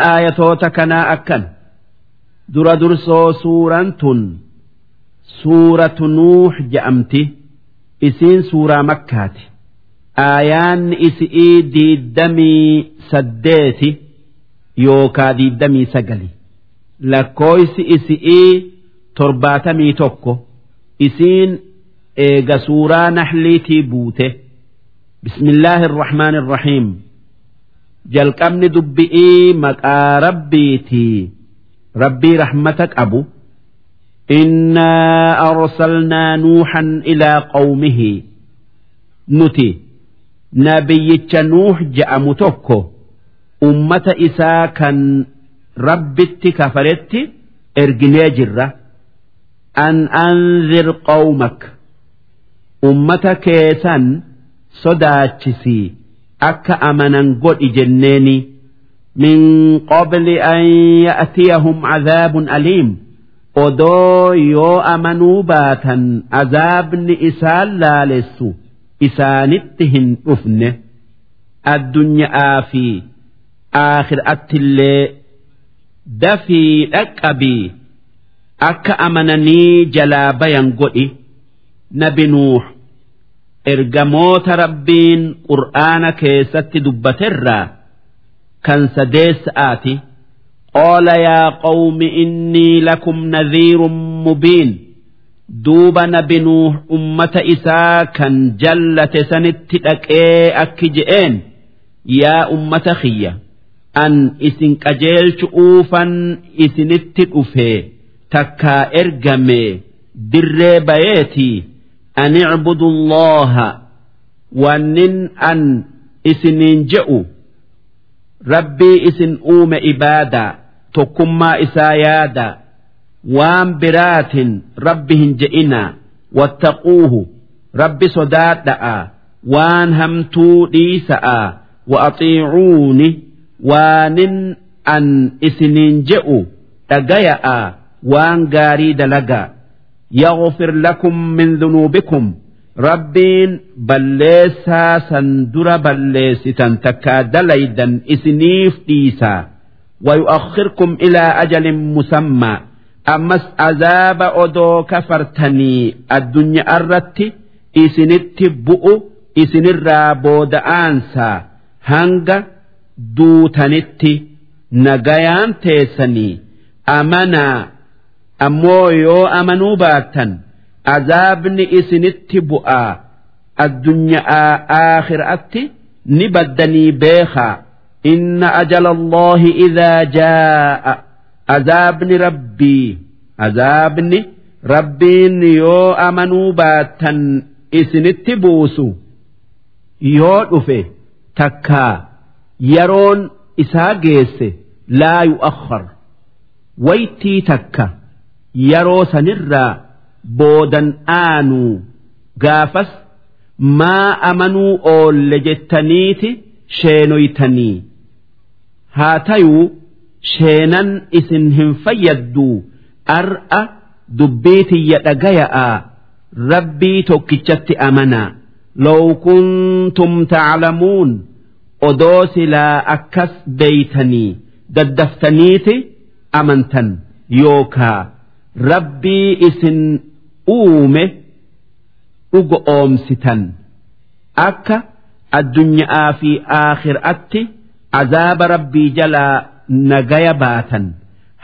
aayatoota kanaa akkan. Dura dursoo suuraan tun suuratu nuux je'amti isiin suuraa makkaati. Aayaanni isi'ii diiddamii saddeeti yookaa diiddamii sagali. Lakkooysi isi'ii torbaatamii tokko. Isiin eega suuraa naxliitii buute. Bismillaahi irrahmaani irrahiim jalqabni dubbi'ii maqaa rabbiitii rabbii rahmata qabu. Innaa arsalnaa nuuxan ilaa qawmihi. Nuti nabiyyicha nuux je'amu tokko ummata isaa kan rabbitti kafaretti erginee jirra. An anzir qawmak. Ummata keessan sodaachisii akka amanan godhi jenneeni min qabli an ya'tiyahum cadaabun aliim odoo yoo amanuu baatan azaabni isaan laalessu isaanitti hin dhufne. Addunyaa fi aakhiraattillee dafii dhaqqabii akka amananii jalaa bayan godhi. Nabi nuux ergamoota rabbiin qur'aana keessatti dubbaterraa kan sadeessa'aati qaala yaa qawmi innii lakum nadhiirun mubiin duuba nabi nuux ummata isaa kan jallate sanitti dhaqee akki je'een yaa ummata kiyya an isin qajeelchu'uufan isinitti dhufee takkaa ergame dirree bayeetii an icbudu allaha wannin an isiniin je'u rabbii isin uume ibaadaa tokkummaa isaa yaada waan biraatin rabbi hin je'inaa wattaquuhu rabbi sodaadha'a waan hamtuu dhiisa'a wa axiicuuni waanin an isiniin je'u dhagaya'a waan gaarii dalagaa يغفر لكم من ذنوبكم ربين بلسا سندر بلستا تكادليدا إسنيف ديسا ويؤخركم إلى أجل مسمى أمس عذاب أدو كفرتني الدنيا أردت إسنت بؤ إسن الرابود أنسى هنگ دوتنت نغيان تيسني أمنا ammoo yoo amanuu baattan azaabni isinitti bu'aa addunyaa aakhiraatti ni baddanii beekaa. Inna ajala allahi idaa jaa'a. Azaabni rabbii azaabni rabbiin yoo amanuu baattan isinitti buusu yoo dhufe takkaa yeroon isaa geesse laa yu'akhkhar waytii takka yeroo sanirraa boodan aanuu gaafas maa amanuu oolle jettaniiti sheenoytanii haa tayuu sheenan isin hin fayyadduu ar'a dubbii tiyya dhagaya'aa rabbii tokkichatti amanaa لو كنتم تعلمون odoo silaa akkas beeytanii daddaftaniiti amantan yookaa rabbii isin uume dhugo oomsitan akka addunyaa fi aakhiraatti azaaba rabbii jalaa nagaya baatan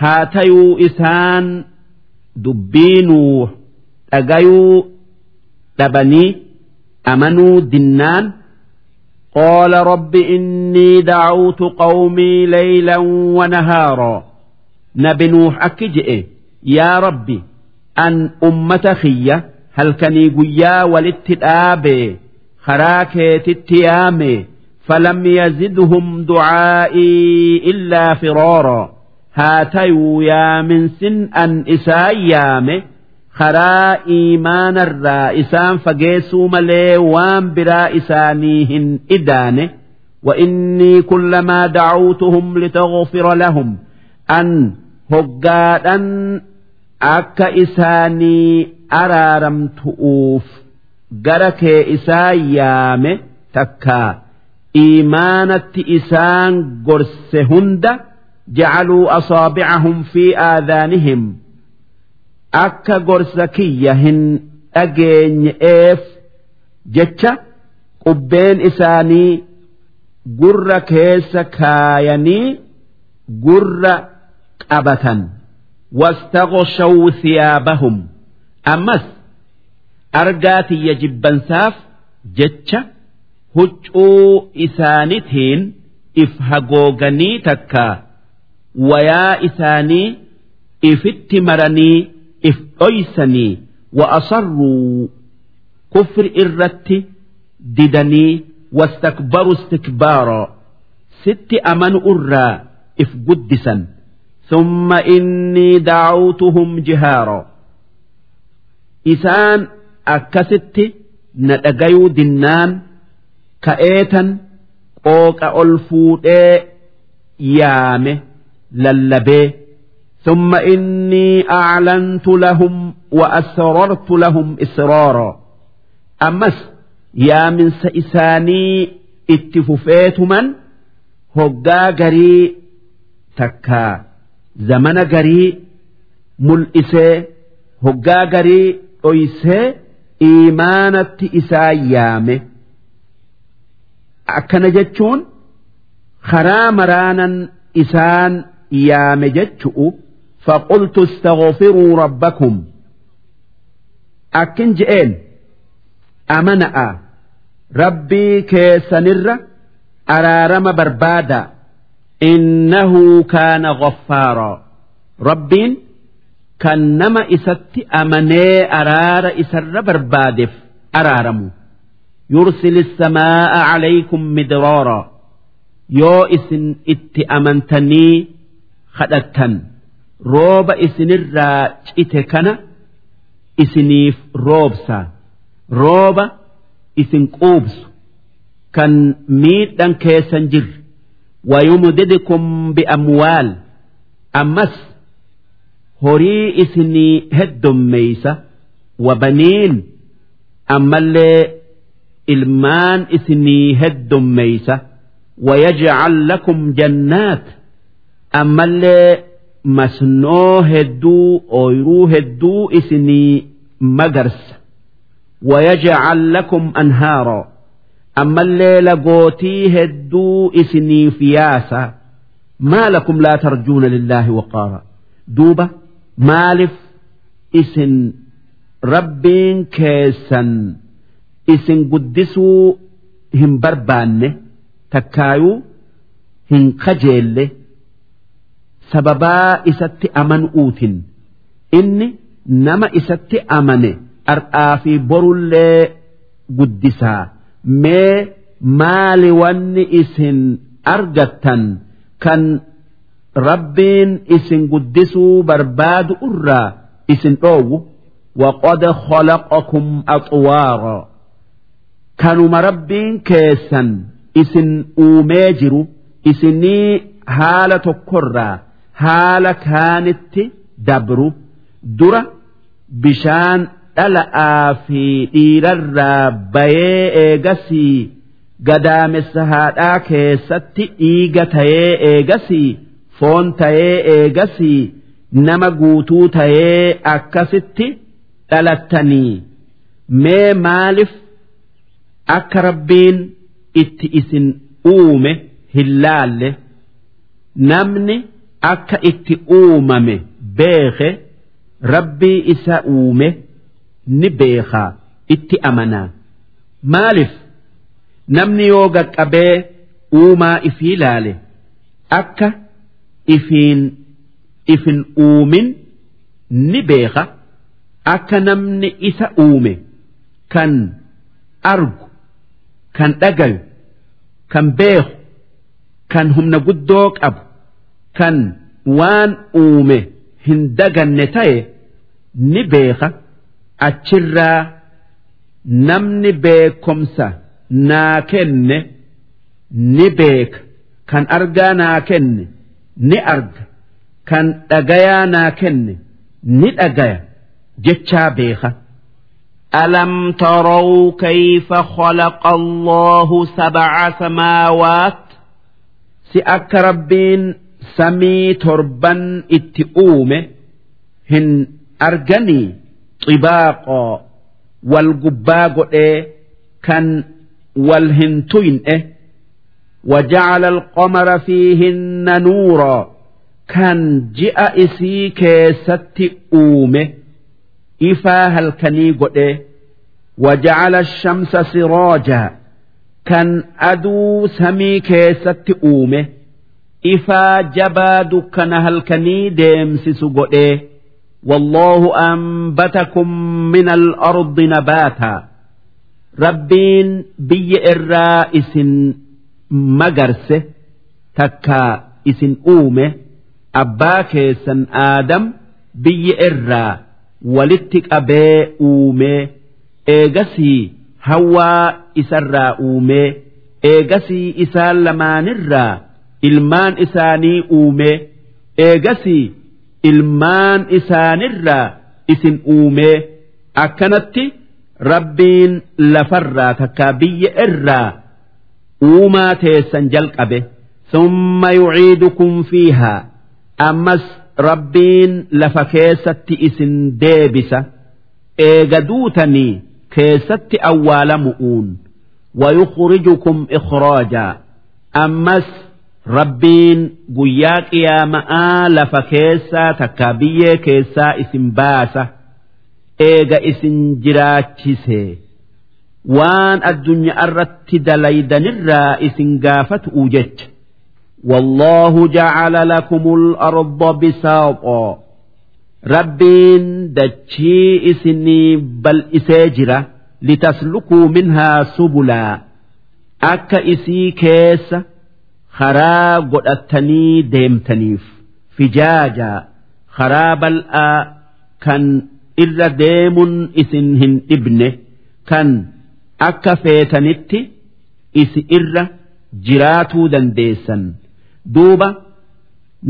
haa tayuu isaan dubbiinuu dhagayuu dhabanii amanuu dinnaan قال رب إني دعوت قومي ليلا ونهارا نبي نوح أكجئ يا ربي أن أمة خية هل كني قيا ولتتآبي خراك تتيامي فلم يزدهم دعائي إلا فرارا هاتيو يا من سن أن إسايامي karaa iimaanarraa isaan fageessuu malee waan biraa isaanii hin idaane وإني كلما دعوتهم لتغفر لهم أن hoggaadhan akka isaanii araaramtu'uuf gara kee isaa yaame takka iimaanatti isaan gorse hunda jecaluu asaabicahum fi aadaanihim. Akka gorsa kiyya hin dhageenye'eef jecha qubbeen isaanii gurra keessa kaayanii gurra qabatan wastaqshaw siyaabahum ammas argaa tiyya jibbansaaf jecha huccuu isaanitiin if hagooganii takka wayaa isaanii ifitti maranii if dhoysanii wa'asarruu kufri irratti didanii wastakbaru istikbaara sitti amanu irraa if guddisan. ثم إني دعوتهم جهارا إسان أكست ندقيو دنان ka'eetan qooqa ol fuudhee yaame lallabee ثم إني أعلنت لهم وأسررت لهم إسرارا أمس يا من سإساني اتففيت من هقا قري تكا zamana garii mul'isee hoggaa garii dhoysee iimaanatti isaa yaame. Akkana jechuun karaa maraanan isaan yaame jechu'u faqultu istaghfiruu rabbakum. Akkin je'een amana'a. Rabbii keessanirra araarama barbaadaa innahu kaana ghaffaaraa rabbiin kan nama isatti amanee araara isarra barbaadeef araaramu yursili samaa'a calaykum midroora yoo isin itti amantanii kadhattan rooba isinirraa cite kana isiniif roobsa rooba isin quubsu kan miidhan keessan jirre ويمددكم بأموال أمس هري اسني هدم ميسة وبنين أما اللي ilmaan isinii heddummeeysa wayajcal lakum jannaat ammallee masnoo hedduu ooyruu hedduu isinii magarsa wayajcal lakum anhaara ammallee lagootii hedduu isiniif yaasa. Maa lakum laa tarjuuna lillaahi waqaara duuba maaliif isin rabbiin keessan isin guddisuu hin barbaanne takkaayuu hin kajeelle sababaa isatti amanuutin inni nama isatti amane ar'aa fi borullee guddisaa mee maali wanni isin argattan kan rabbiin isin guddisuu barbaadu irraa isin dhoowwu وقد خلقكم أطوارا kanuma rabbiin keessan isin uumee jiru isinii haala tokkorraa haala kaanitti dabru dura bishaan dhala'aa fi dhiirarraa bayee eegasii gadaamessa haadhaa keessatti dhiiga tayee eegasii foon tayee eegasii nama guutuu tayee akkasitti dhalattanii. Mee maaliif akka rabbiin itti isin uume hin laalle? Namni akka itti uumame beeke rabbii isa uume ni beekaa itti amanaa. Maalif namni yoo gaqqabee uumaa ifii laale akka ifiin ifin uumin ni beeka. Akka namni isa uume kan argu kan dhagayu kan beeku kan humna guddoo qabu kan waan uume hin daganne ta'e ni beeka achirraa namni beekomsa naa kenne ni beeka kan argaa naa kenne ni arga kan dhagayaa naa kenne ni dhagaya jechaa beeka. ألم تروا كيف خلق الله سبع سماوات si akka rabbiin samii torban itti uume hin arganii xibaaqoo wal gubbaa godhee kan wal hin tuyne وجعل القمر فيهن نورا كان جاء إسي كيست أومه إفا هلكني قده وجعل الشمس سراجا كان أدو سمي كيست أومه إفا جبا دكان هلكني ديمسس قده والله أنبتكم من الأرض نباتا ربين بي الرائس magarse takka isin uume abbaa keessan aadam biyya irraa walitti qabee uumee eegasii hawaa isarraa uumee eegasii isaan lamaanirraa ilmaan isaanii uumee eegasii ilmaan isaanirraa isin uumee akkanatti rabbiin lafarraa takka biyya irraa uumaa teessan jalqabe. Summa yuciidukum fiihaa. Ammas rabbiin lafa keessatti isin deebisa. Eega duutanii keessatti awwaalamu'uun. Wayukhrijukum ikhraajaa ammas rabbiin guyyaa qiyaama'aa lafa keessaa takkaa biyyee keessaa isin baasa eega isin jiraachisee waan addunyaa irratti dalaydanirraa isin gaafatu jecha والله جعل لكم الأرض بساطا ربين دتشي إسني بل إساجرة لتسلكوا منها سبلا أكا إسي كيس karaa godhatanii deemtaniif. Fijaaja karaa bal'aa kan irra deemuun isin hin dhibne kan akka feetanitti isi irra jiraatuu dandeessan. Duuba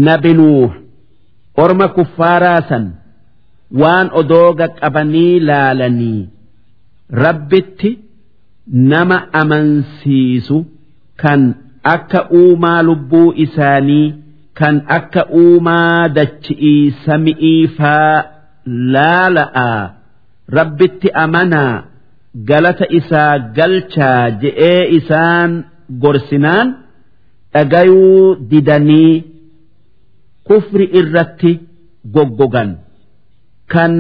nabinuuh orma kuffaaraa san waan odooga qabanii laalanii. Rabbitti nama amansiisu kan akka uumaa lubbuu isaanii kan akka uumaa dachi'ii sami'ii faa laala'aa rabbitti amanaa galata isaa galchaa je'ee isaan gorsinaan dhagayuu didanii kufri irratti goggogan. Kan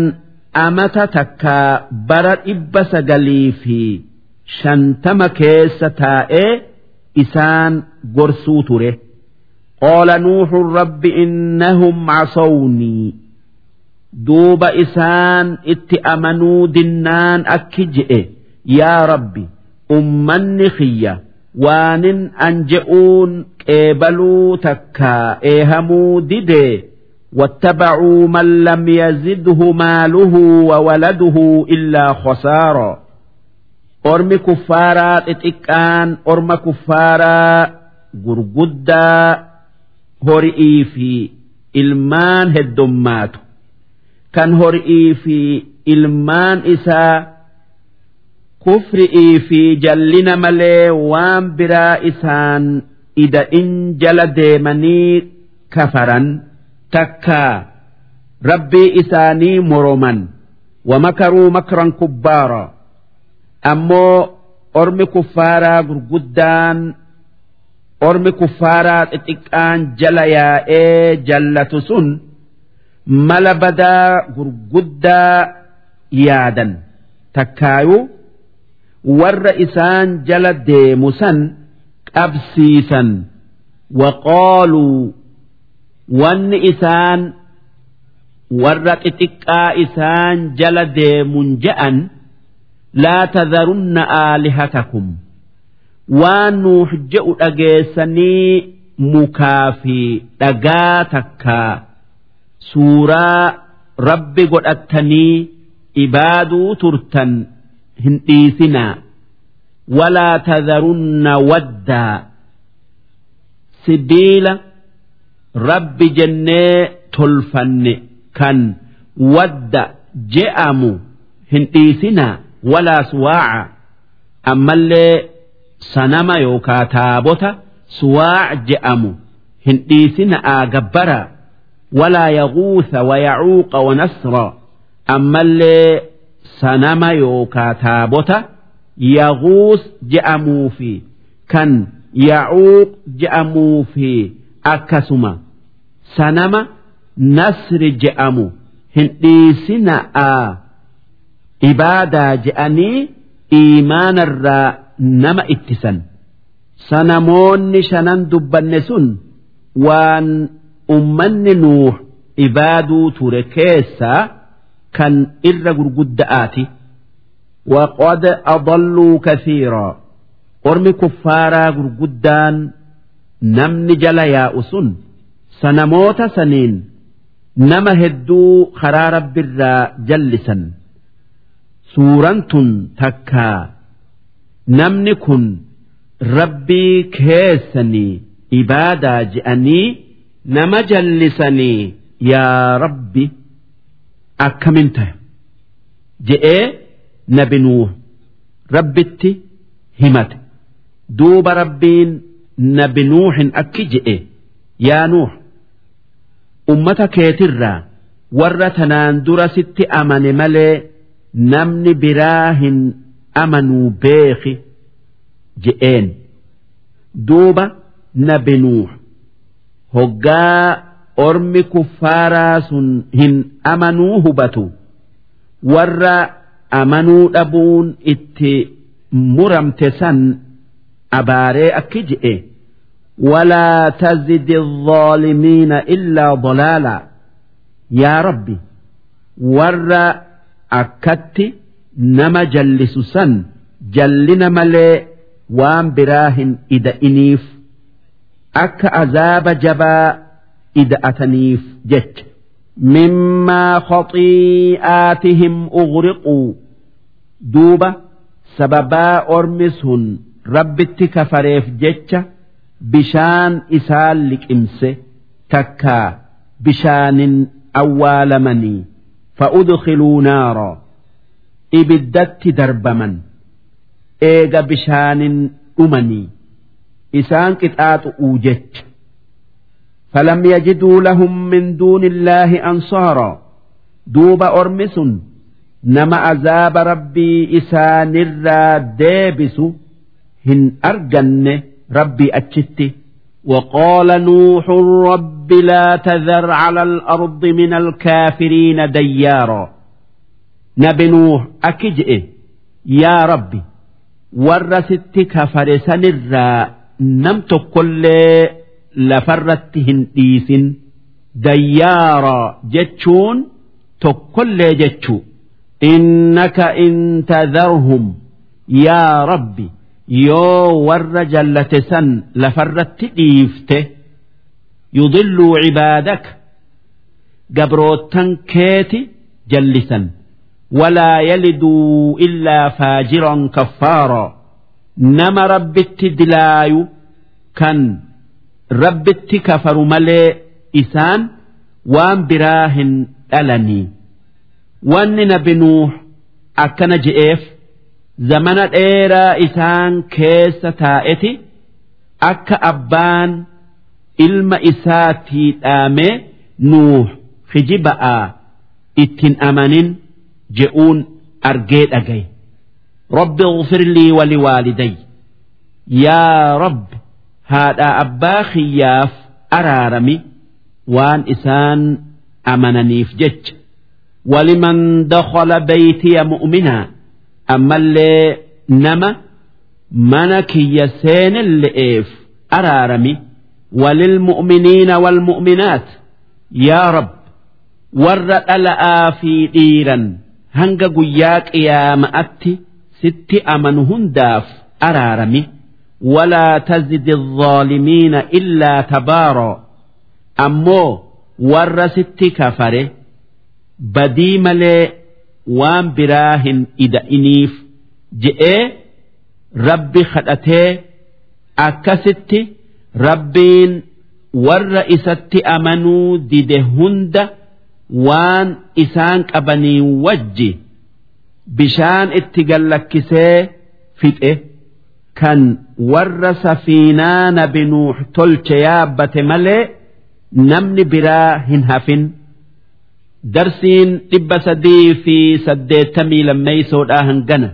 amata takkaa bara dhibba sagalii fi shantama keessa taa'ee isaan gorsuu ture qaala nuuxun rabbi innahum casownii duuba isaan itti amanuu dinnaan akki je'e yaa rabbi ummanni kiyya waanin an je'uun qeebaluu takkaa eehamuu didee واتبعوا من لم يزده ماله وولده إلا خسارا أرم كفارا اتكان أرم كفارا غرغدا هرئي في إلمان هدمات كان هرئي في إلمان إسا كفرئي في جلنا ملي وان برا إسان إذا إن جل ديمني كفرا takkaa rabbii isaanii moroman wamakaruu makran kubbaara ammoo ormi kuffaaraa gurguddaan ormi kuffaaraa xixiqqaan jala yaa'ee jallatu sun mala badaa gurguddaa yaadan. Takkaayuu warra isaan jala deemu san qabsiisan. Waqaaluu wanni isaan warra xixiqqaa isaan jala deemun je'an laa tadharunna aalihatakum. Waan nuux je'u dhageessanii mukaa fi dhagaa takkaa suuraa rabbi godhattanii ibaaduu turtan hin dhiisinaa. Walaa tadharunna waddaa sibiila rabbi jennee tolfanne kan wadda je'amu hin dhiisinaa walaa suwaaca ammallee sanama yookaa taabota suwaac je'amu hin dhiisina'aa gabbara walaa yaguusa wayacuuqa wanasra ammallee sanama yookaa taabota yaguus je'amuu fi kan yacuuq je'amuu fi akkasuma sanama nasri je'amu hin dhiisina'aa ibaadaa je'anii iimaanarraa nama ittisan sanamoonni shanan dubbanne sun waan ummanni nuuh ibaaduu ture keessaa kan irra gurgudda'aati وقد أضلوا كثيرا ormi kuffaaraa gurguddaan namni jala yaa'u sun sanamoota saniin nama hedduu karaa rabbirraa jallisan suuraan tun takkaa namni kun rabbii keessanii ibaadaa je'anii nama jallisanii yaa rabbi akkamin ta'a je'ee nabi nuuh rabbitti himate. Duuba rabbiin nabi nuuhin akki je'e yaa nuuh ummata keetirraa warra tanaan dura sitti amane malee namni biraa hin amanuu beeki je'een duuba nabi nuuh hoggaa ormi kuffaaraa sun hin amanuu hubatu warra amanuu dhabuun itti muramte san abaaree akki je'e ولا تزد الظالمين إلا ضلالا يا ربي ور أكت نما جلس سن جلنا ملي وان براهن إذا إنيف أك عذاب جبا إذا أتنيف جت مما خطيئاتهم أغرقوا دوبة سببا أرمسهن ربتي كفريف جتشا bishaan isaan liqimse takkaa bishaanin awwaalamanii fa'udkhiluu naara ibiddatti darbaman eega bishaanin dhumanii isaan qixaaxu'uu jecha فلم يجدوا لهم من دون الله أنصارا دوب أرمس نما عذاب ربي إسان الرادبس هن أرجن ربي أتشتي وقال نوح رب لا تذر على الأرض من الكافرين ديارا نبي نوح أكجئ يا ربي ورست كفر سنرا نمت كل لفرتهن إيس ديارا جتشون تكل جتشو إنك إن تذرهم يا ربي yoo warra jallate san lafarratti dhiifte yudilluu cibaadaka gabroottan keeti jallisan. Walaa yaliduu illaa faajiran kaffaaraa nama rabbitti dilaayu kan rabbitti kafaru malee isaan waan biraa hin dhalanii. Wanni nabi nuuh akkana je'eef zamana dheeraa isaan keessa taa'eti akka abbaan ilma isaatii dhaamee nuuh kijiba'aa ittiin amanin je'uun argee dhagaye rabbi اغفر لي ولوالدي يا رب هذا أبا خياف أرارمي وان إسان أمننيف جج ولمن دخل بيتي مؤمنا ammallee nama mana kiyya seenelle'eef araarami walilmu'miniina walmu'minaat yaa rab warra dhala'aa fi dhiiran hanga guyyaa qiyaama'atti sitti amanu hundaaf araarami walaa tazidi الظaalimiina illaa tabaaraa ammoo warra sitti kafare badii malee waan biraa hin ida'iniif je'ee rabbi kadhatee akkasitti rabbiin warra isatti amanuu dide hunda waan isaan qabanii wajji bishaan itti gallakkisee fixe. Kan warra safiinaa nabi nuux tolche yaabbate malee namni biraa hin hafin darsiin dhibba sadii fi saddeettamii lammeeysoodhaa hangana